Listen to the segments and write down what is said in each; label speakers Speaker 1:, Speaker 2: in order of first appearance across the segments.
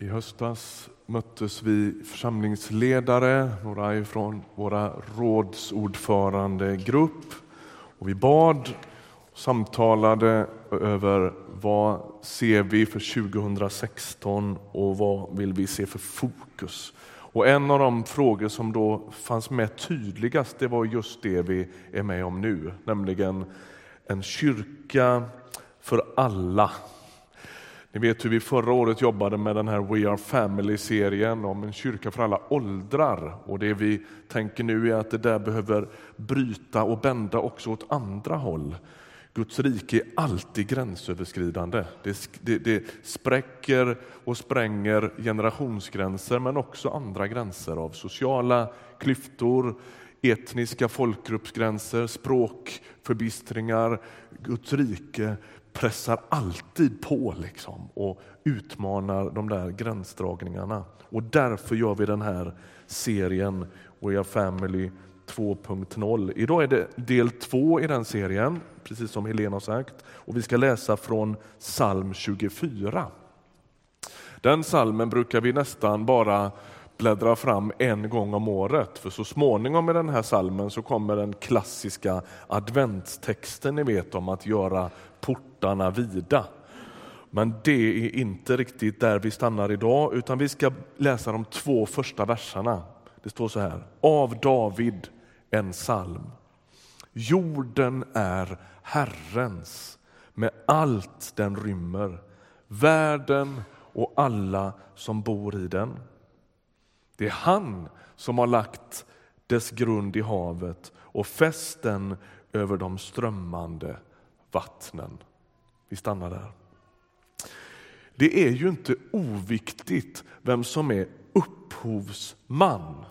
Speaker 1: I höstas möttes vi församlingsledare, några ifrån våra rådsordförandegrupp och vi bad och samtalade över vad ser vi för 2016 och vad vill vi se för fokus. Och en av de frågor som då fanns med tydligast det var just det vi är med om nu, nämligen en kyrka för alla ni vet hur vi förra året jobbade med den här We Are Family-serien om en kyrka för alla åldrar. Och det vi tänker nu är att det där behöver bryta och bända också åt andra håll. Guds rike är alltid gränsöverskridande. Det, det, det spräcker och spränger generationsgränser men också andra gränser av sociala klyftor, etniska folkgruppsgränser, språkförbistringar. Guds rike pressar alltid på liksom och utmanar de där gränsdragningarna. Och därför gör vi den här serien We Are Family 2.0. Idag är det del två i den serien, precis som Helena har sagt. Och vi ska läsa från psalm 24. Den salmen brukar vi nästan bara bläddra fram en gång om året. För så småningom i den här salmen så kommer den klassiska adventstexten ni vet om att göra portarna vida. Men det är inte riktigt där vi stannar idag utan vi ska läsa de två första verserna. Det står så här. Av David en psalm. Jorden är Herrens med allt den rymmer, världen och alla som bor i den. Det är han som har lagt dess grund i havet och fäst den över de strömmande vattnen. Vi stannar där. Det är ju inte oviktigt vem som är upphovsman.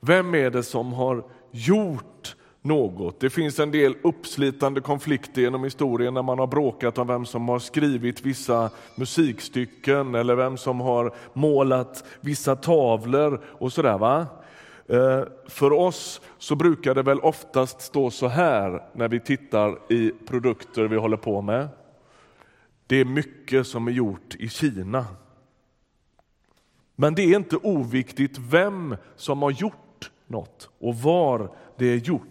Speaker 1: Vem är det som har gjort något. Det finns en del uppslitande konflikter genom historien när man har bråkat om vem som har skrivit vissa musikstycken eller vem som har målat vissa tavlor och sådär. Va? Eh, för oss så brukar det väl oftast stå så här när vi tittar i produkter vi håller på med. Det är mycket som är gjort i Kina. Men det är inte oviktigt vem som har gjort något och var det är gjort.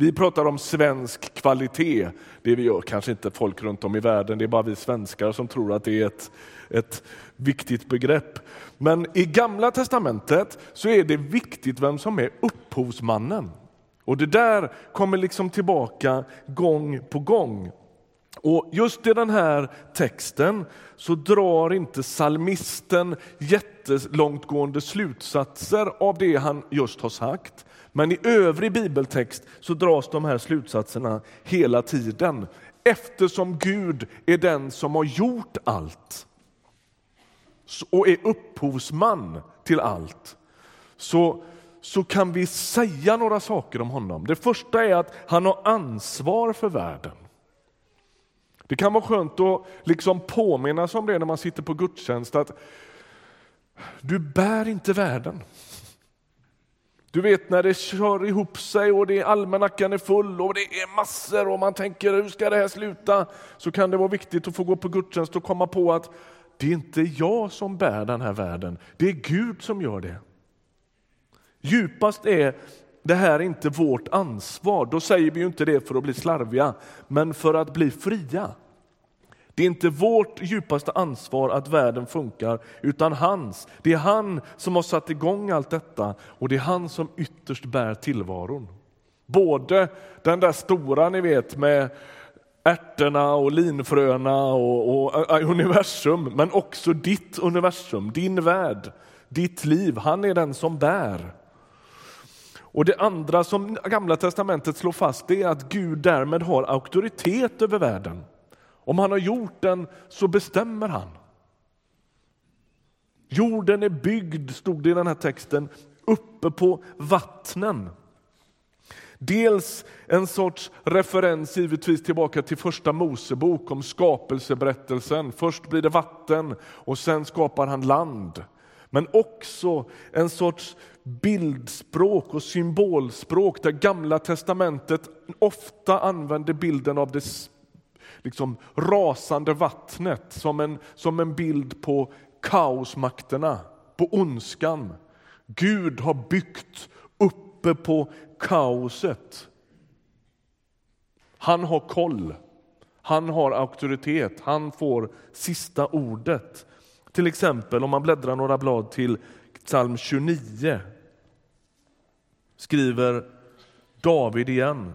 Speaker 1: Vi pratar om svensk kvalitet. Det vi gör kanske inte folk runt om i världen, det är bara vi svenskar som tror att det är ett, ett viktigt begrepp. Men i Gamla testamentet så är det viktigt vem som är upphovsmannen. Och det där kommer liksom tillbaka gång på gång. Och just i den här texten så drar inte salmisten jättelångtgående slutsatser av det han just har sagt. Men i övrig bibeltext så dras de här slutsatserna hela tiden eftersom Gud är den som har gjort allt och är upphovsman till allt. Så, så kan vi säga några saker om honom. Det första är att han har ansvar för världen. Det kan vara skönt att liksom påminna sig om det när man sitter på gudstjänst att du bär inte världen. Du vet när det kör ihop sig och det almanackan är full och det är massor och man tänker hur ska det här sluta? Så kan det vara viktigt att få gå på gudstjänst och komma på att det är inte jag som bär den här världen, det är Gud som gör det. Djupast är det här inte vårt ansvar, då säger vi ju inte det för att bli slarviga, men för att bli fria. Det är inte vårt djupaste ansvar att världen funkar, utan hans. Det är han som har satt igång allt detta och det är han som ytterst bär tillvaron. Både den där stora, ni vet, med ärtorna och linfröna och, och, och universum, men också ditt universum, din värld, ditt liv. Han är den som bär. Och Det andra som Gamla testamentet slår fast är att Gud därmed har auktoritet över världen. Om han har gjort den så bestämmer han. Jorden är byggd, stod det i den här texten, uppe på vattnen. Dels en sorts referens givetvis tillbaka till första Mosebok om skapelseberättelsen. Först blir det vatten och sen skapar han land. Men också en sorts bildspråk och symbolspråk där Gamla testamentet ofta använder bilden av det liksom rasande vattnet som en, som en bild på kaosmakterna, på ondskan. Gud har byggt uppe på kaoset. Han har koll. Han har auktoritet. Han får sista ordet. Till exempel om man bläddrar några blad till psalm 29 skriver David igen.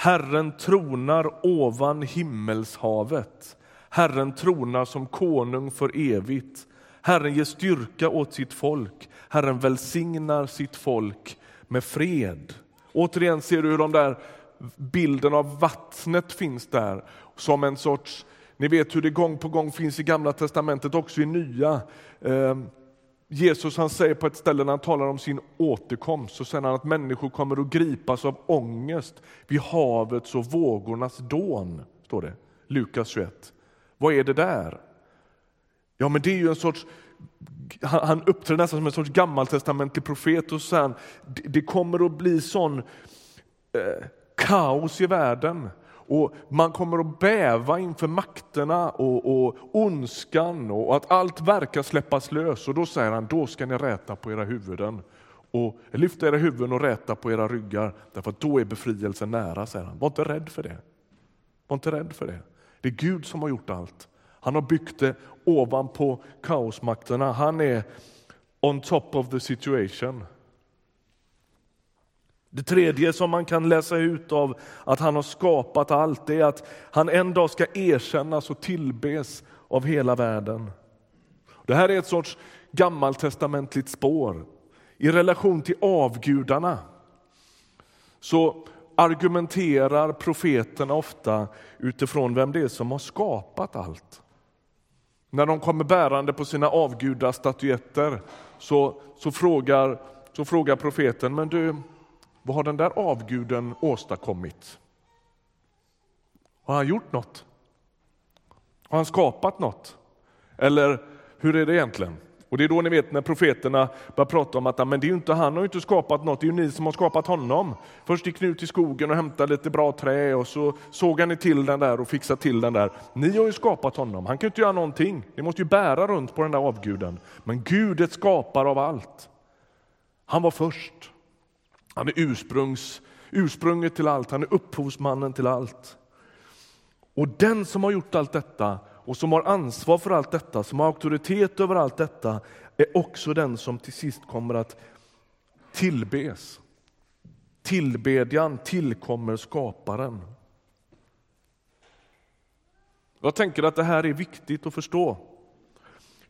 Speaker 1: Herren tronar ovan himmelshavet. Herren tronar som konung för evigt. Herren ger styrka åt sitt folk. Herren välsignar sitt folk med fred. Återigen ser du hur de där bilden av vattnet finns där som en sorts, ni vet hur det gång på gång finns i gamla testamentet, också i nya. Ehm, Jesus han säger på ett ställe när han talar om sin återkomst, så säger han att människor kommer att gripas av ångest vid havets och vågornas dån. Står det, Lukas 21. Vad är det där? Ja, men det är ju en sorts han uppträder nästan som en sorts gammaltestamentlig profet och säger det kommer att bli sån eh, kaos i världen och man kommer att bäva inför makterna och, och ondskan och att allt verkar släppas lös. Och då säger han, då ska ni räta på era huvuden och lyfta era huvuden och räta på era ryggar, därför att då är befrielsen nära, säger han. Var inte rädd för det. Var inte rädd för det. Det är Gud som har gjort allt. Han har byggt det ovanpå kaosmakterna. Han är on top of the situation. Det tredje som man kan läsa ut av att han har skapat allt är att han en dag ska erkännas och tillbes av hela världen. Det här är ett sorts gammaltestamentligt spår. I relation till avgudarna så argumenterar profeterna ofta utifrån vem det är som har skapat allt. När de kommer bärande på sina avgudastatyetter så, så, frågar, så frågar profeten, men du, vad har den där avguden åstadkommit? Har han gjort något? Har han skapat något? Eller hur är det egentligen? Och Det är då ni vet när profeterna börjar prata om att men det är inte, han har inte skapat något, det är ju ni som har skapat honom. Först gick ni ut i skogen och hämtade lite bra trä och så såg ni till den där och fixade till den där. Ni har ju skapat honom, han kan inte göra någonting. Ni måste ju bära runt på den där avguden. Men Gud är skapare av allt. Han var först. Han är ursprungs, ursprunget till allt, han är upphovsmannen till allt. Och den som har gjort allt detta och som har ansvar för allt detta, som har auktoritet över allt detta, är också den som till sist kommer att tillbes. Tillbedjan tillkommer skaparen. Jag tänker att det här är viktigt att förstå.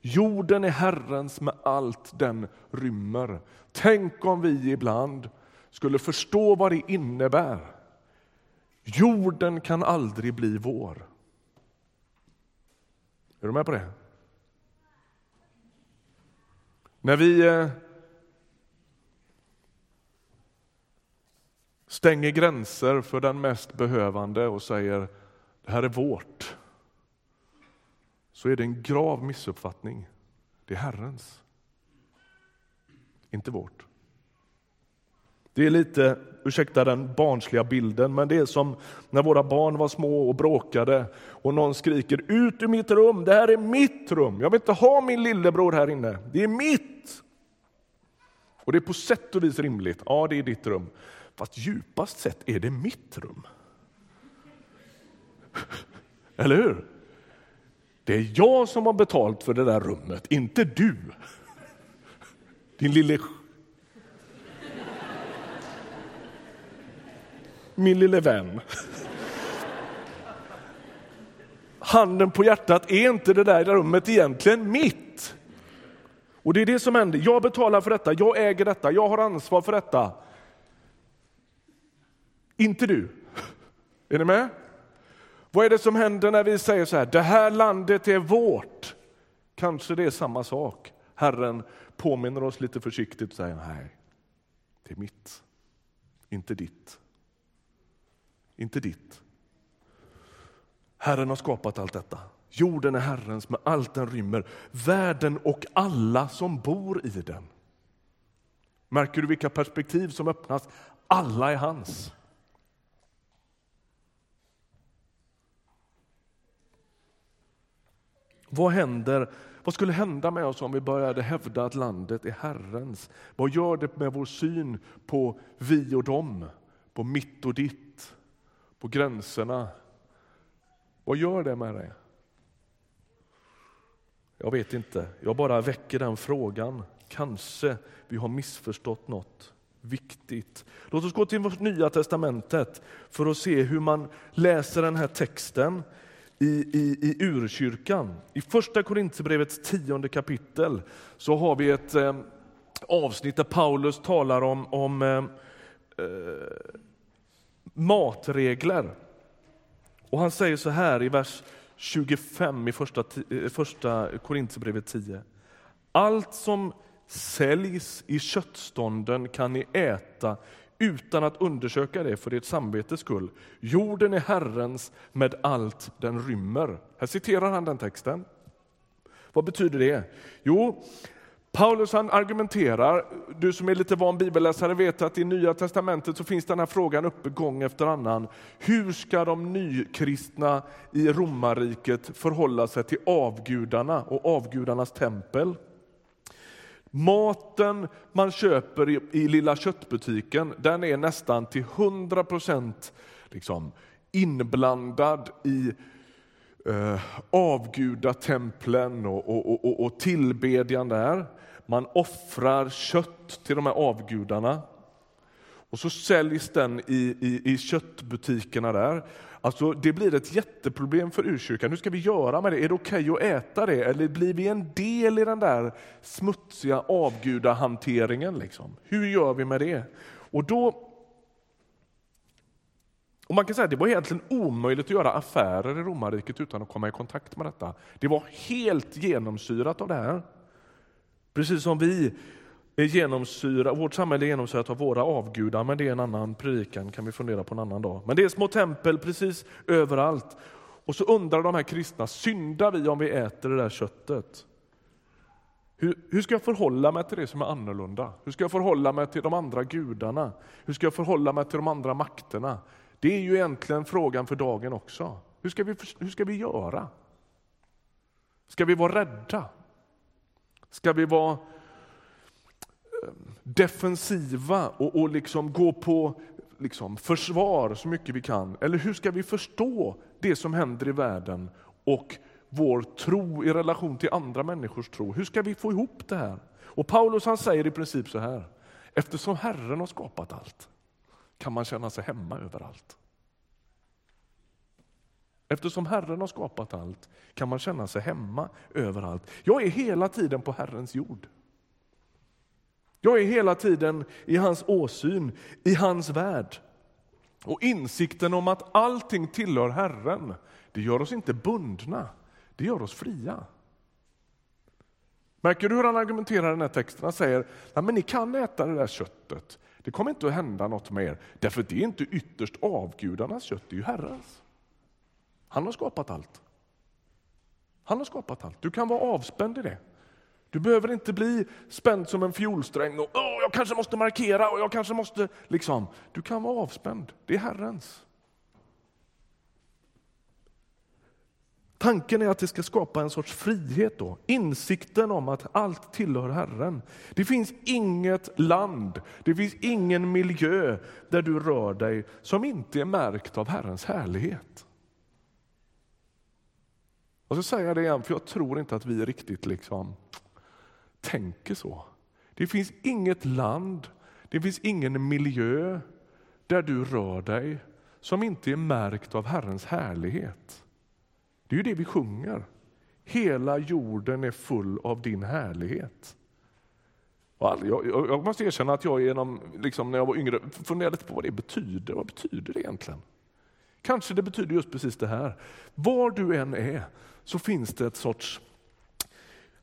Speaker 1: Jorden är Herrens med allt den rymmer. Tänk om vi ibland skulle förstå vad det innebär. Jorden kan aldrig bli vår. Är du med på det? När vi eh, stänger gränser för den mest behövande och säger det här är vårt, så är det en grav missuppfattning. Det är Herrens, inte vårt. Det är lite, ursäkta den barnsliga bilden, men det är som när våra barn var små och bråkade och någon skriker ut ur mitt rum, det här är mitt rum, jag vill inte ha min lillebror här inne, det är mitt. Och det är på sätt och vis rimligt, ja det är ditt rum, fast djupast sett är det mitt rum. Eller hur? Det är jag som har betalt för det där rummet, inte du. Din lille min lille vän. Handen på hjärtat, är inte det där rummet egentligen mitt? Och det är det som händer. Jag betalar för detta, jag äger detta, jag har ansvar för detta. Inte du. Är ni med? Vad är det som händer när vi säger så här, det här landet är vårt? Kanske det är samma sak. Herren påminner oss lite försiktigt och säger nej, det är mitt, inte ditt inte ditt. Herren har skapat allt detta. Jorden är Herrens med allt den rymmer, världen och alla som bor i den. Märker du vilka perspektiv som öppnas? Alla är hans. Vad händer? Vad skulle hända med oss om vi började hävda att landet är Herrens? Vad gör det med vår syn på vi och dem, på mitt och ditt, på gränserna? Vad gör det med dig? Jag vet inte. Jag bara väcker den frågan. Kanske vi har missförstått något viktigt. Låt oss gå till vårt nya testamentet för att se hur man läser den här texten i, i, i urkyrkan. I första Korintierbrevets tionde kapitel så har vi ett eh, avsnitt där Paulus talar om, om eh, eh matregler. Och han säger så här i vers 25 i första, eh, första Korintierbrevet 10. Allt som säljs i köttstånden kan ni äta utan att undersöka det för ert samvetes skull. Jorden är Herrens med allt den rymmer. Här citerar han den texten. Vad betyder det? Jo, Paulus han argumenterar, du som är lite van bibelläsare vet att i Nya testamentet så finns den här frågan uppe gång efter annan. Hur ska de nykristna i romarriket förhålla sig till avgudarna och avgudarnas tempel? Maten man köper i, i lilla köttbutiken den är nästan till 100 procent liksom inblandad i eh, avgudatemplen och, och, och, och tillbedjan där. Man offrar kött till de här avgudarna. Och så säljs den i, i, i köttbutikerna där. Alltså, det blir ett jätteproblem för urkyrkan. Hur ska vi göra med det? Är det okej okay att äta det? Eller blir vi en del i den där smutsiga avgudahanteringen? Liksom? Hur gör vi med det? Och då och man kan säga att det var egentligen omöjligt att göra affärer i romarriket utan att komma i kontakt med detta. Det var helt genomsyrat av det här. Precis som vi är genomsyra, vårt samhälle är genomsyrat av våra avgudar, men det är en annan predikan, kan vi fundera på en annan dag. Men det är små tempel precis överallt. Och så undrar de här kristna, syndar vi om vi äter det där köttet? Hur, hur, ska jag förhålla mig till det som är annorlunda? Hur ska jag förhålla mig till de andra gudarna? Hur ska jag förhålla mig till de andra makterna? Det är ju egentligen frågan för dagen också. Hur ska vi, hur ska vi göra? Ska vi vara rädda? Ska vi vara eh, defensiva och, och liksom gå på liksom försvar så mycket vi kan? Eller hur ska vi förstå det som händer i världen och vår tro i relation till andra människors tro? Hur ska vi få ihop det här? Och Paulus han säger i princip så här. Eftersom Herren har skapat allt kan man känna sig hemma överallt. Eftersom Herren har skapat allt kan man känna sig hemma överallt. Jag är hela tiden på Herrens jord. Jag är hela tiden i hans åsyn, i hans värld. Och insikten om att allting tillhör Herren, det gör oss inte bundna, det gör oss fria. Märker du hur han argumenterar i den här texten? Han säger att ni kan äta det där köttet, det kommer inte att hända något med er, därför att det är inte ytterst avgudarnas kött, det är ju Herrens. Han har skapat allt. Han har skapat allt. Du kan vara avspänd i det. Du behöver inte bli spänd som en fiolsträng och oh, jag kanske måste markera och jag kanske måste liksom. Du kan vara avspänd. Det är Herrens. Tanken är att det ska skapa en sorts frihet då, insikten om att allt tillhör Herren. Det finns inget land, det finns ingen miljö där du rör dig som inte är märkt av Herrens härlighet. Och så säger jag det igen, för jag tror inte att vi riktigt liksom tänker så. Det finns inget land, det finns ingen miljö där du rör dig som inte är märkt av Herrens härlighet. Det är ju det vi sjunger. Hela jorden är full av din härlighet. Jag, jag, jag måste erkänna att jag genom, liksom när jag var yngre funderade på vad det betyder. Vad betyder det egentligen? Kanske det betyder just precis det här. Var du än är så finns det ett sorts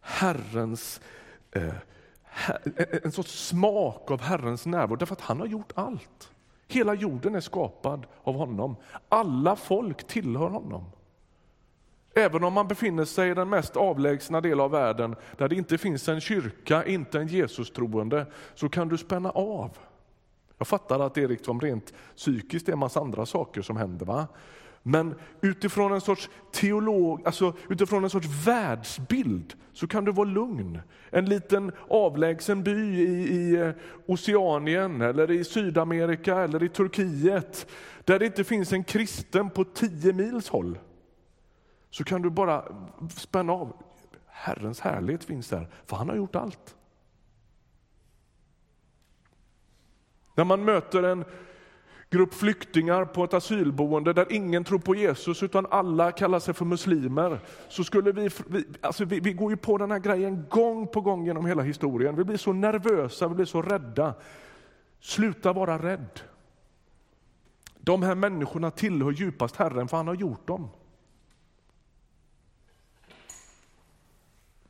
Speaker 1: Herrens eh, eh, eh, en sorts smak av Herrens närvaro, därför att han har gjort allt. Hela jorden är skapad av honom. Alla folk tillhör honom. Även om man befinner sig i den mest avlägsna delen av världen, där det inte finns en kyrka, inte en Jesus-troende, så kan du spänna av. Jag fattar att det är liksom rent psykiskt det är en massa andra saker som händer. Va? Men utifrån en sorts teolog, alltså utifrån en sorts världsbild så kan du vara lugn. En liten avlägsen by i, i eh, Oceanien, eller i Sydamerika eller i Turkiet där det inte finns en kristen på tio mils håll. Så kan du bara spänna av. Herrens härlighet finns där, för han har gjort allt. När man möter en grupp flyktingar på ett asylboende där ingen tror på Jesus utan alla kallar sig för muslimer. Så skulle vi, vi, alltså vi, vi går ju på den här grejen gång på gång genom hela historien. Vi blir så nervösa, vi blir så rädda. Sluta vara rädd. De här människorna tillhör djupast Herren för han har gjort dem.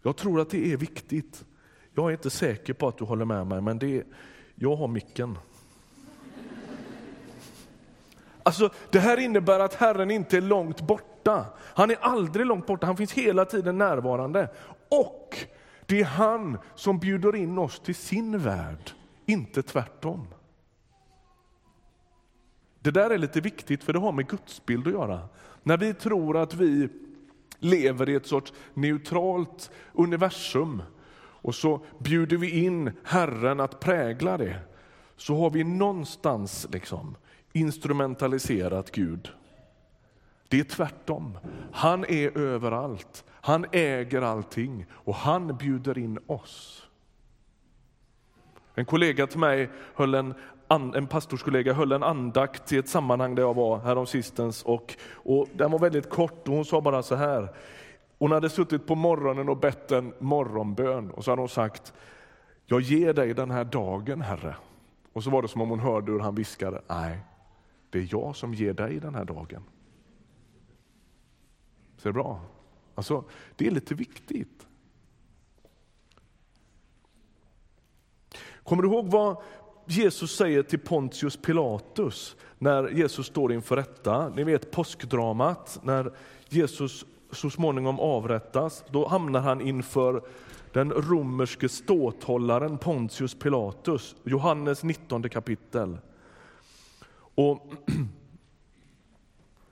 Speaker 1: Jag tror att det är viktigt. Jag är inte säker på att du håller med mig, men det jag har micken. Alltså, det här innebär att Herren inte är långt borta. Han är aldrig långt borta, han finns hela tiden närvarande. Och det är han som bjuder in oss till sin värld, inte tvärtom. Det där är lite viktigt för det har med gudsbild att göra. När vi tror att vi lever i ett sorts neutralt universum och så bjuder vi in Herren att prägla det, så har vi någonstans liksom instrumentaliserat Gud. Det är tvärtom. Han är överallt. Han äger allting och han bjuder in oss. En kollega till mig höll en, en pastorskollega höll en andakt i ett sammanhang där jag var häromsistens och, och den var väldigt kort och hon sa bara så här. Hon hade suttit på morgonen och bett en morgonbön och så hade hon sagt Jag ger dig den här dagen, Herre. Och så var det som om hon hörde hur han viskade, nej, det är jag som ger dig den här dagen. Så det bra? Alltså, det är lite viktigt. Kommer du ihåg vad Jesus säger till Pontius Pilatus när Jesus står inför rätta? Ni vet påskdramat, när Jesus så småningom avrättas. Då hamnar han inför den romerske ståthållaren Pontius Pilatus, Johannes 19 kapitel. Och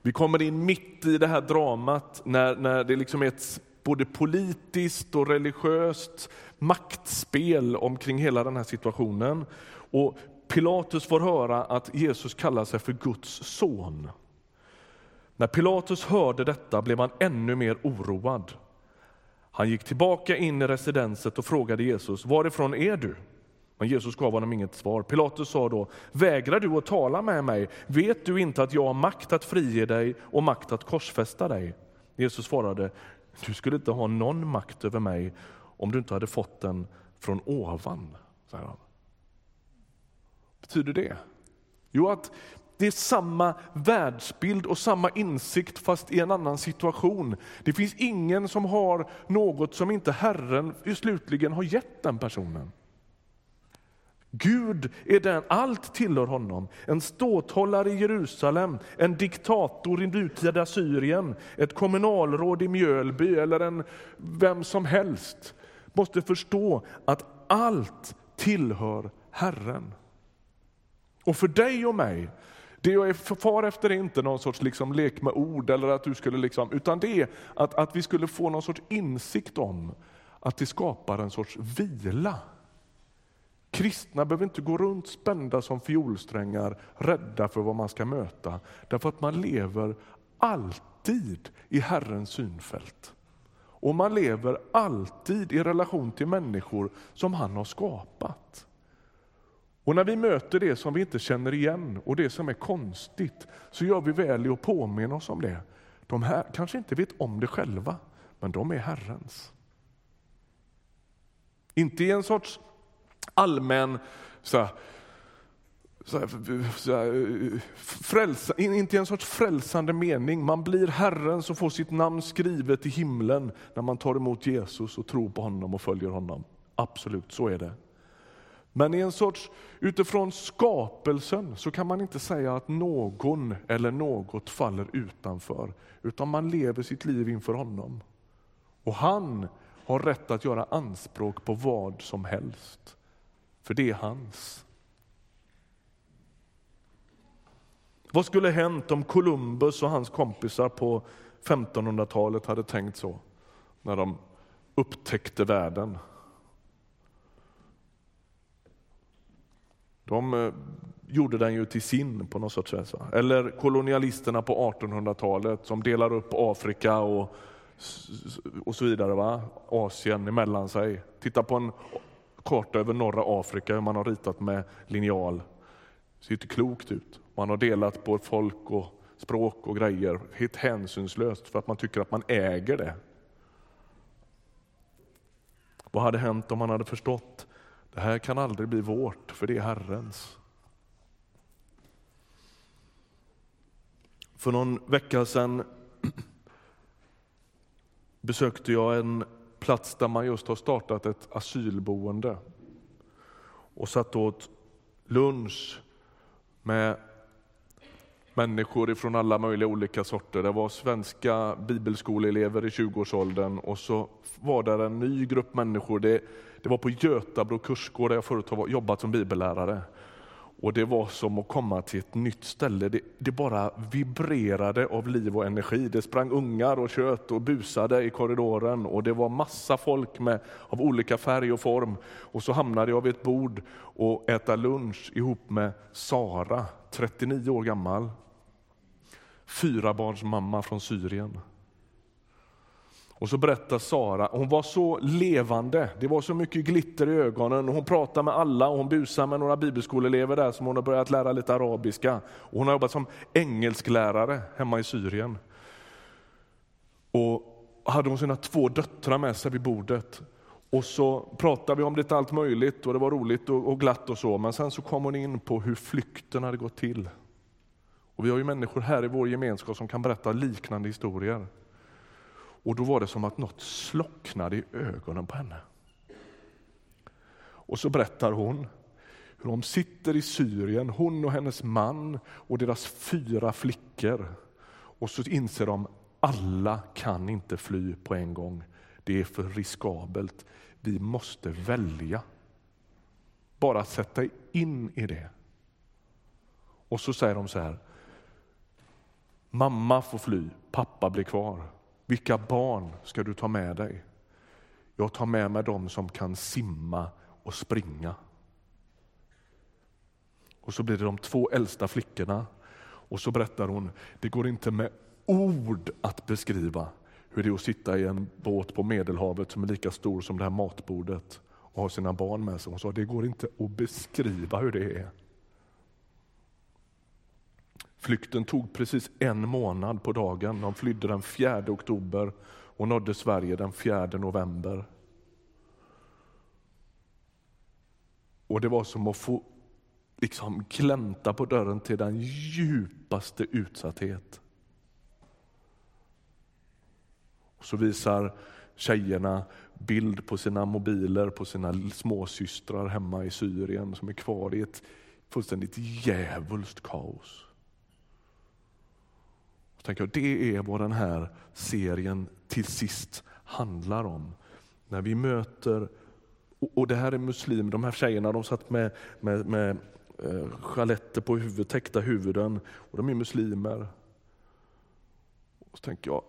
Speaker 1: vi kommer in mitt i det här dramat när, när det liksom är ett både politiskt och religiöst maktspel omkring hela den här situationen. Och Pilatus får höra att Jesus kallar sig för Guds son. När Pilatus hörde detta blev han ännu mer oroad. Han gick tillbaka in i residenset och frågade Jesus, varifrån är du? Men Jesus gav honom inget svar. Pilatus sa då, vägrar du att tala med mig? Vet du inte att jag har makt att frige dig och makt att korsfästa dig? Jesus svarade, du skulle inte ha någon makt över mig om du inte hade fått den från ovan. Säger han. betyder det? Jo, att det är samma världsbild och samma insikt fast i en annan situation. Det finns ingen som har något som inte Herren slutligen har gett den personen. Gud är den, allt tillhör honom. En ståthållare i Jerusalem, en diktator i nutida Syrien, ett kommunalråd i Mjölby eller en vem som helst måste förstå att allt tillhör Herren. Och för dig och mig, det jag är far efter är inte någon sorts liksom lek med ord, eller att du skulle liksom, utan det är att, att vi skulle få någon sorts insikt om att det skapar en sorts vila Kristna behöver inte gå runt spända som fiolsträngar, rädda för vad man ska möta. Därför att man lever alltid i Herrens synfält. Och man lever alltid i relation till människor som han har skapat. Och när vi möter det som vi inte känner igen och det som är konstigt, så gör vi väl i att påminna oss om det. De här kanske inte vet om det själva, men de är Herrens. Inte i en sorts allmän så här, så här, så här, frälsa, inte i en sorts frälsande mening. Man blir Herren som får sitt namn skrivet i himlen när man tar emot Jesus och tror på honom och följer honom. Absolut, så är det. Men i en sorts, utifrån skapelsen så kan man inte säga att någon eller något faller utanför, utan man lever sitt liv inför honom. Och han har rätt att göra anspråk på vad som helst för det är hans. Vad skulle hänt om Columbus och hans kompisar på 1500-talet hade tänkt så när de upptäckte världen? De eh, gjorde den ju till sin på något sorts sätt. Eller kolonialisterna på 1800-talet som delar upp Afrika och, och så vidare, va? Asien emellan sig. Titta på en karta över norra Afrika hur man har ritat med linjal. Det ser inte klokt ut. Man har delat på folk och språk och grejer helt hänsynslöst för att man tycker att man äger det. Vad hade hänt om man hade förstått det här kan aldrig bli vårt, för det är Herrens. För någon vecka sedan besökte jag en plats där man just har startat ett asylboende och satt åt lunch med människor från alla möjliga olika sorter. Det var svenska bibelskoleelever i 20-årsåldern och så var där en ny grupp människor. Det, det var på Götabro kursgård där jag förut har jobbat som bibellärare. Och Det var som att komma till ett nytt ställe. Det, det, bara vibrerade av liv och energi. Det sprang ungar och kött och busade i korridoren och det var massa folk med, av olika färg och form. Och så hamnade jag vid ett bord och äta lunch ihop med Sara, 39 år gammal. Fyra barns mamma från Syrien. Och så berättar Sara, hon var så levande, det var så mycket glitter i ögonen. Hon pratade med alla och hon busade med några bibelskoleelever där som hon har börjat lära lite arabiska. Och hon har jobbat som engelsklärare hemma i Syrien. Och hade hon sina två döttrar med sig vid bordet. Och så pratade vi om lite allt möjligt och det var roligt och glatt och så. Men sen så kom hon in på hur flykten hade gått till. Och vi har ju människor här i vår gemenskap som kan berätta liknande historier. Och då var det som att något slocknade i ögonen på henne. Och så berättar hon hur de sitter i Syrien, hon och hennes man och deras fyra flickor. Och så inser de alla kan inte fly på en gång. Det är för riskabelt. Vi måste välja. Bara sätta in i det. Och så säger de så här. Mamma får fly, pappa blir kvar. Vilka barn ska du ta med dig? Jag tar med mig dem som kan simma och springa. Och så blir det de två äldsta flickorna. Och så berättar hon, det går inte med ord att beskriva hur det är att sitta i en båt på Medelhavet som är lika stor som det här matbordet och ha sina barn med sig. Hon sa, det går inte att beskriva hur det är. Flykten tog precis en månad på dagen. De flydde den 4 oktober och nådde Sverige den 4 november. Och det var som att få liksom glänta på dörren till den djupaste utsatthet. Och så visar tjejerna bild på sina mobiler på sina småsystrar hemma i Syrien som är kvar i ett fullständigt djävulskt kaos tänker jag, det är vad den här serien till sist handlar om. När vi möter, och det här är muslimer, de här tjejerna de satt med, med, med eh, på huvudet, täckta huvuden, och de är muslimer. Och så tänker jag,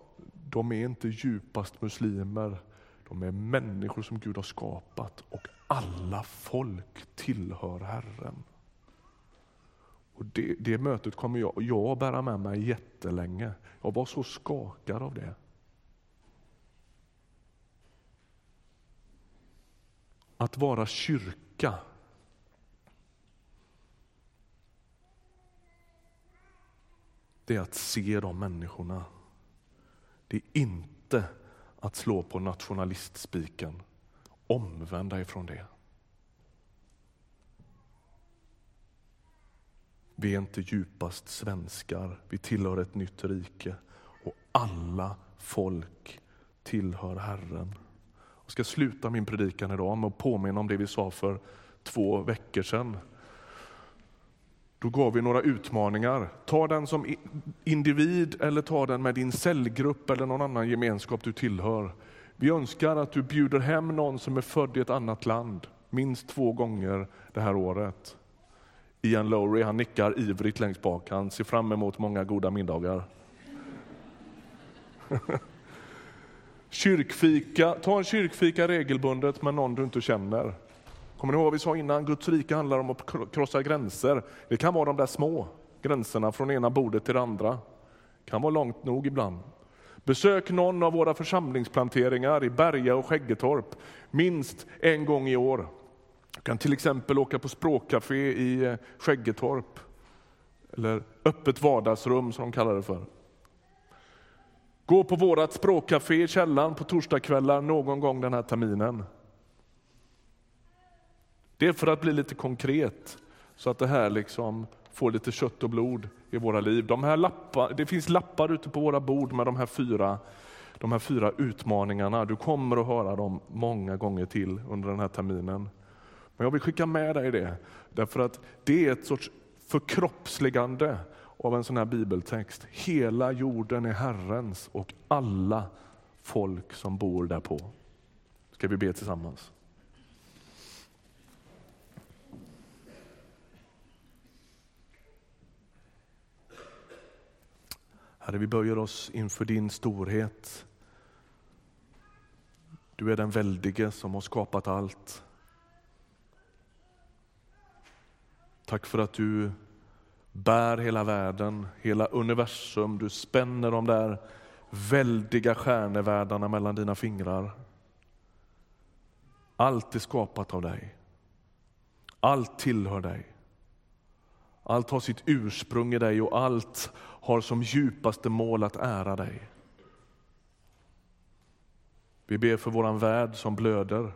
Speaker 1: de är inte djupast muslimer, de är människor som Gud har skapat och alla folk tillhör Herren. Och det, det mötet kommer jag, jag bära med mig jättelänge. Jag var så skakad av det. Att vara kyrka det är att se de människorna. Det är inte att slå på nationalistspiken. Omvända ifrån det. Vi är inte djupast svenskar, vi tillhör ett nytt rike och alla folk tillhör Herren. Jag ska sluta min predikan idag med att påminna om det vi sa för två veckor sedan. Då gav vi några utmaningar. Ta den som individ eller ta den med din cellgrupp eller någon annan gemenskap du tillhör. Vi önskar att du bjuder hem någon som är född i ett annat land minst två gånger det här året Ian Lowry han nickar ivrigt längst bak. Han ser fram emot många goda middagar. Kyrkfika, ta en kyrkfika regelbundet med någon du inte känner. Kommer ni ihåg vad vi sa innan? Guds rike handlar om att krossa gränser. Det kan vara de där små gränserna från ena bordet till det andra. Det kan vara långt nog ibland. Besök någon av våra församlingsplanteringar i Berga och Skäggetorp minst en gång i år. Du kan till exempel åka på språkcafé i eh, Skäggetorp, eller öppet vardagsrum som de kallar det för. Gå på vårt språkcafé i källaren på torsdagskvällar någon gång den här terminen. Det är för att bli lite konkret, så att det här liksom får lite kött och blod i våra liv. De här lappar, det finns lappar ute på våra bord med de här fyra de här fyra utmaningarna. Du kommer att höra dem många gånger till under den här terminen. Men jag vill skicka med dig det, därför att det är ett sorts förkroppsligande av en sån här bibeltext. Hela jorden är Herrens och alla folk som bor därpå. Ska vi be tillsammans? Herre, vi böjer oss inför din storhet. Du är den väldige som har skapat allt. Tack för att du bär hela världen, hela universum. Du spänner de där väldiga stjärnevärldarna mellan dina fingrar. Allt är skapat av dig. Allt tillhör dig. Allt har sitt ursprung i dig och allt har som djupaste mål att ära dig. Vi ber för vår värld som blöder.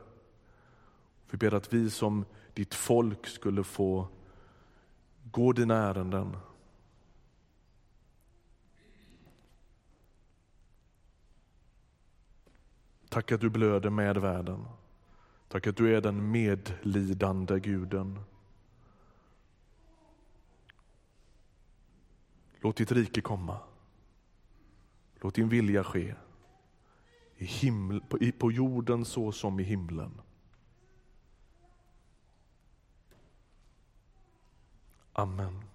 Speaker 1: Vi ber att vi som ditt folk skulle få gå dina ärenden. Tack att du blöder med världen. Tack att du är den medlidande guden. Låt ditt rike komma. Låt din vilja ske. I himl, på, på jorden så som i himlen. Amen.